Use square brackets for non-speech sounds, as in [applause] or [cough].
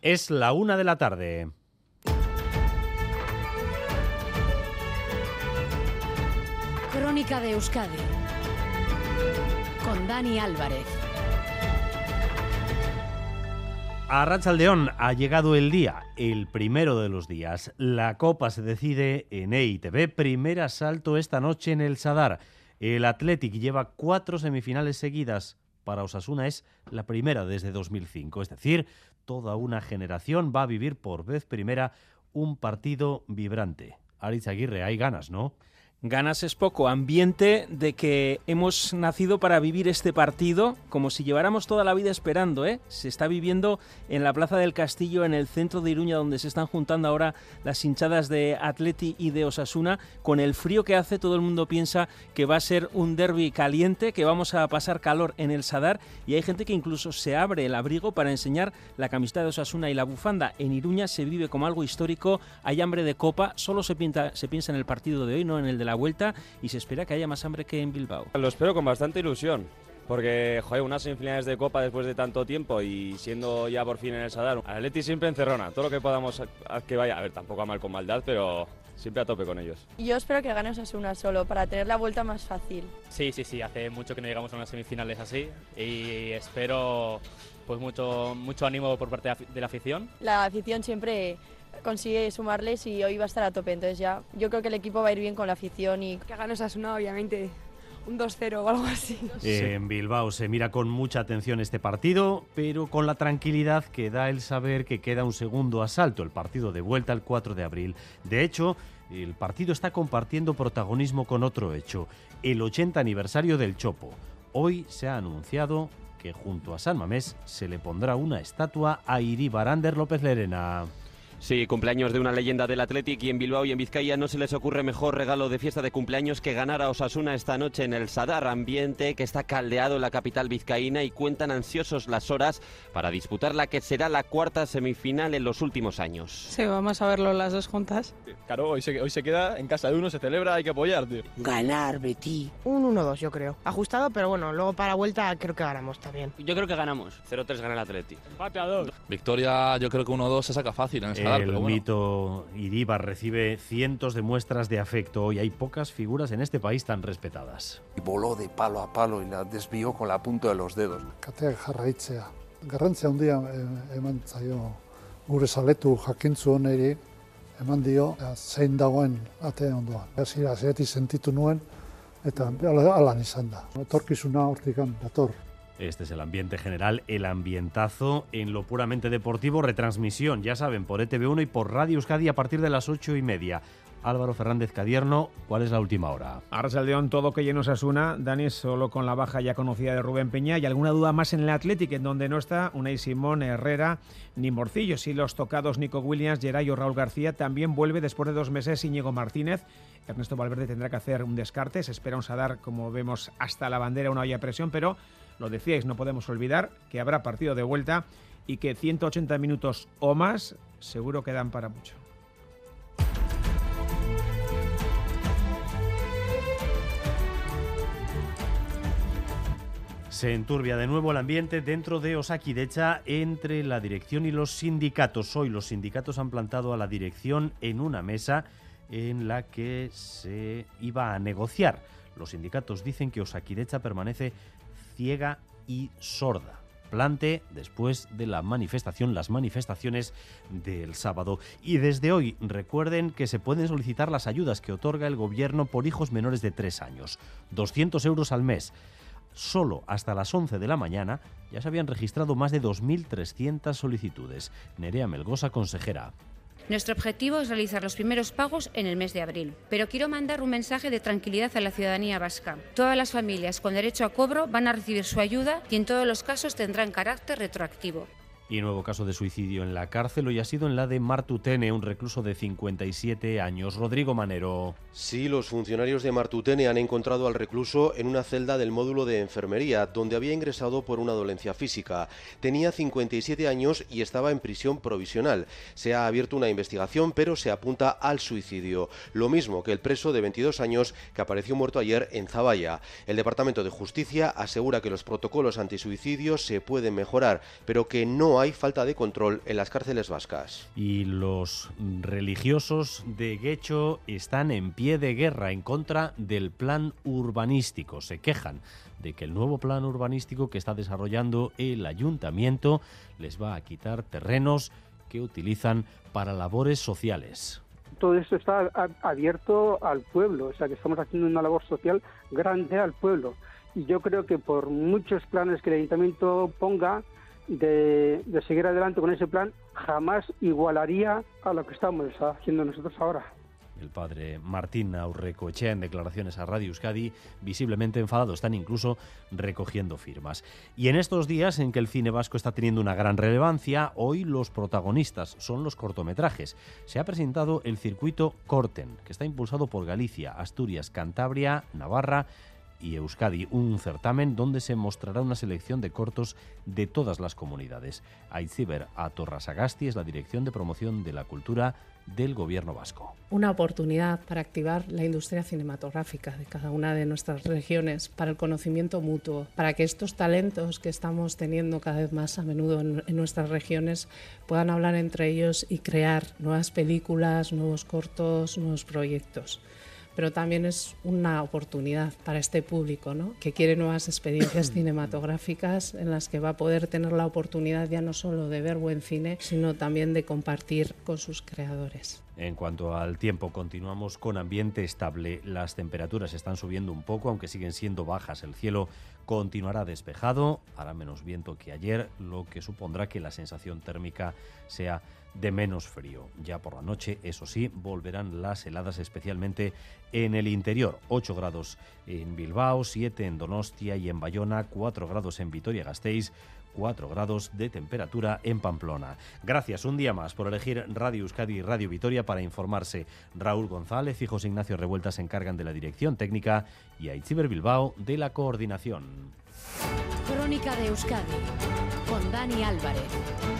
Es la una de la tarde. Crónica de Euskadi con Dani Álvarez. A Rachaldeón ha llegado el día, el primero de los días. La Copa se decide en EITV. Primer asalto esta noche en el Sadar. El Athletic lleva cuatro semifinales seguidas. Para Osasuna es la primera desde 2005. Es decir, toda una generación va a vivir por vez primera un partido vibrante. Aritz Aguirre, hay ganas, ¿no? Ganas es poco, ambiente de que hemos nacido para vivir este partido como si lleváramos toda la vida esperando, ¿eh? Se está viviendo en la Plaza del Castillo, en el centro de Iruña, donde se están juntando ahora las hinchadas de Atleti y de Osasuna. Con el frío que hace, todo el mundo piensa que va a ser un derby caliente, que vamos a pasar calor en el Sadar y hay gente que incluso se abre el abrigo para enseñar la camiseta de Osasuna y la bufanda. En Iruña se vive como algo histórico, hay hambre de copa, solo se, se piensa en el partido de hoy, no en el de la vuelta y se espera que haya más hambre que en Bilbao. Lo espero con bastante ilusión. Porque, joder, unas semifinales de Copa después de tanto tiempo y siendo ya por fin en el Sadar, Atleti siempre encerrona, todo lo que podamos que vaya, a ver, tampoco a mal con maldad, pero siempre a tope con ellos. Yo espero que gane Osasuna solo, para tener la vuelta más fácil. Sí, sí, sí, hace mucho que no llegamos a unas semifinales así y espero pues mucho, mucho ánimo por parte de la afición. La afición siempre consigue sumarles y hoy va a estar a tope. Entonces ya yo creo que el equipo va a ir bien con la afición y que gane Osasuna obviamente un 2-0 o algo así. En Bilbao se mira con mucha atención este partido, pero con la tranquilidad que da el saber que queda un segundo asalto, el partido de vuelta el 4 de abril. De hecho, el partido está compartiendo protagonismo con otro hecho, el 80 aniversario del Chopo. Hoy se ha anunciado que junto a San Mamés se le pondrá una estatua a Iri Barander López Lerena. Sí, cumpleaños de una leyenda del Athletic y en Bilbao y en Vizcaya no se les ocurre mejor regalo de fiesta de cumpleaños que ganar a Osasuna esta noche en el Sadar, ambiente que está caldeado en la capital vizcaína y cuentan ansiosos las horas para disputar la que será la cuarta semifinal en los últimos años. Sí, vamos a verlo las dos juntas. Claro, hoy se, hoy se queda en casa de uno, se celebra, hay que apoyar, tío. Ganar, Betty. Un 1-2, yo creo. Ajustado, pero bueno, luego para vuelta creo que ganamos también. Yo creo que ganamos. 0-3 gana el Athletic. Empate a 2. Victoria, yo creo que 1-2 se saca fácil en el El pero bueno. mito Iribar recibe cientos de muestras de afecto y hay pocas figuras en este país tan respetadas. Y voló de palo a palo y la desvió con la punta de los dedos. Kateak jarraitzea. Garrantzia handia eh, eman zaio gure zaletu jakintzu honeri eman dio zein dagoen ate ondoan. Hasiera sentitu nuen eta ala- alan izan da. Etorkizuna hortikan dator. Este es el ambiente general, el ambientazo en lo puramente deportivo, retransmisión, ya saben, por ETV1 y por Radio Euskadi a partir de las ocho y media. Álvaro Fernández Cadierno, ¿cuál es la última hora? Arrasaldón, todo que lleno Asuna, Dani solo con la baja ya conocida de Rubén Peña y alguna duda más en el Athletic, en donde no está Unai Simón, Herrera ni Morcillo. Sí, los tocados Nico Williams, Geray o Raúl García también vuelve después de dos meses Íñigo Martínez. Ernesto Valverde tendrá que hacer un descarte, se espera un como vemos, hasta la bandera, una olla presión, pero lo decíais, no podemos olvidar que habrá partido de vuelta y que 180 minutos o más seguro quedan para mucho. Se enturbia de nuevo el ambiente dentro de Osakidecha entre la dirección y los sindicatos. Hoy los sindicatos han plantado a la dirección en una mesa en la que se iba a negociar. Los sindicatos dicen que Osakidecha permanece ciega y sorda. Plante después de la manifestación, las manifestaciones del sábado. Y desde hoy recuerden que se pueden solicitar las ayudas que otorga el gobierno por hijos menores de 3 años. 200 euros al mes. Solo hasta las 11 de la mañana ya se habían registrado más de 2.300 solicitudes. Nerea Melgosa, consejera. Nuestro objetivo es realizar los primeros pagos en el mes de abril, pero quiero mandar un mensaje de tranquilidad a la ciudadanía vasca. Todas las familias con derecho a cobro van a recibir su ayuda y en todos los casos tendrán carácter retroactivo. Y nuevo caso de suicidio en la cárcel, hoy ha sido en la de Martutene, un recluso de 57 años. Rodrigo Manero. Sí, los funcionarios de Martutene han encontrado al recluso en una celda del módulo de enfermería, donde había ingresado por una dolencia física. Tenía 57 años y estaba en prisión provisional. Se ha abierto una investigación, pero se apunta al suicidio. Lo mismo que el preso de 22 años que apareció muerto ayer en Zaballa. El Departamento de Justicia asegura que los protocolos antisuicidios se pueden mejorar, pero que no no hay falta de control en las cárceles vascas. Y los religiosos de Guecho están en pie de guerra en contra del plan urbanístico. Se quejan de que el nuevo plan urbanístico que está desarrollando el ayuntamiento les va a quitar terrenos que utilizan para labores sociales todo esto está abierto al pueblo, o sea que estamos haciendo una labor social grande al pueblo. Y yo creo que por muchos planes que el ayuntamiento ponga de, seguir adelante con ese plan, jamás igualaría a lo que estamos haciendo nosotros ahora. El padre Martín Aurrecoechea en declaraciones a Radio Euskadi, visiblemente enfadado, están incluso recogiendo firmas. Y en estos días en que el cine vasco está teniendo una gran relevancia, hoy los protagonistas son los cortometrajes. Se ha presentado el circuito Corten, que está impulsado por Galicia, Asturias, Cantabria, Navarra y Euskadi, un certamen donde se mostrará una selección de cortos de todas las comunidades. Aitziber Atorrasagasti es la Dirección de Promoción de la Cultura del Gobierno vasco. Una oportunidad para activar la industria cinematográfica de cada una de nuestras regiones, para el conocimiento mutuo, para que estos talentos que estamos teniendo cada vez más a menudo en, en nuestras regiones puedan hablar entre ellos y crear nuevas películas, nuevos cortos, nuevos proyectos pero también es una oportunidad para este público ¿no? que quiere nuevas experiencias [clears throat] cinematográficas en las que va a poder tener la oportunidad ya no solo de ver buen cine, sino también de compartir con sus creadores. En cuanto al tiempo, continuamos con ambiente estable. Las temperaturas están subiendo un poco, aunque siguen siendo bajas. El cielo continuará despejado, hará menos viento que ayer, lo que supondrá que la sensación térmica sea de menos frío. Ya por la noche, eso sí, volverán las heladas especialmente en el interior. 8 grados en Bilbao, 7 en Donostia y en Bayona, 4 grados en Vitoria-Gasteiz, 4 grados de temperatura en Pamplona. Gracias un día más por elegir Radio Euskadi y Radio Vitoria para informarse. Raúl González y José Ignacio Revuelta se encargan de la dirección técnica y Aitziber Bilbao de la coordinación. Crónica de Euskadi con Dani Álvarez.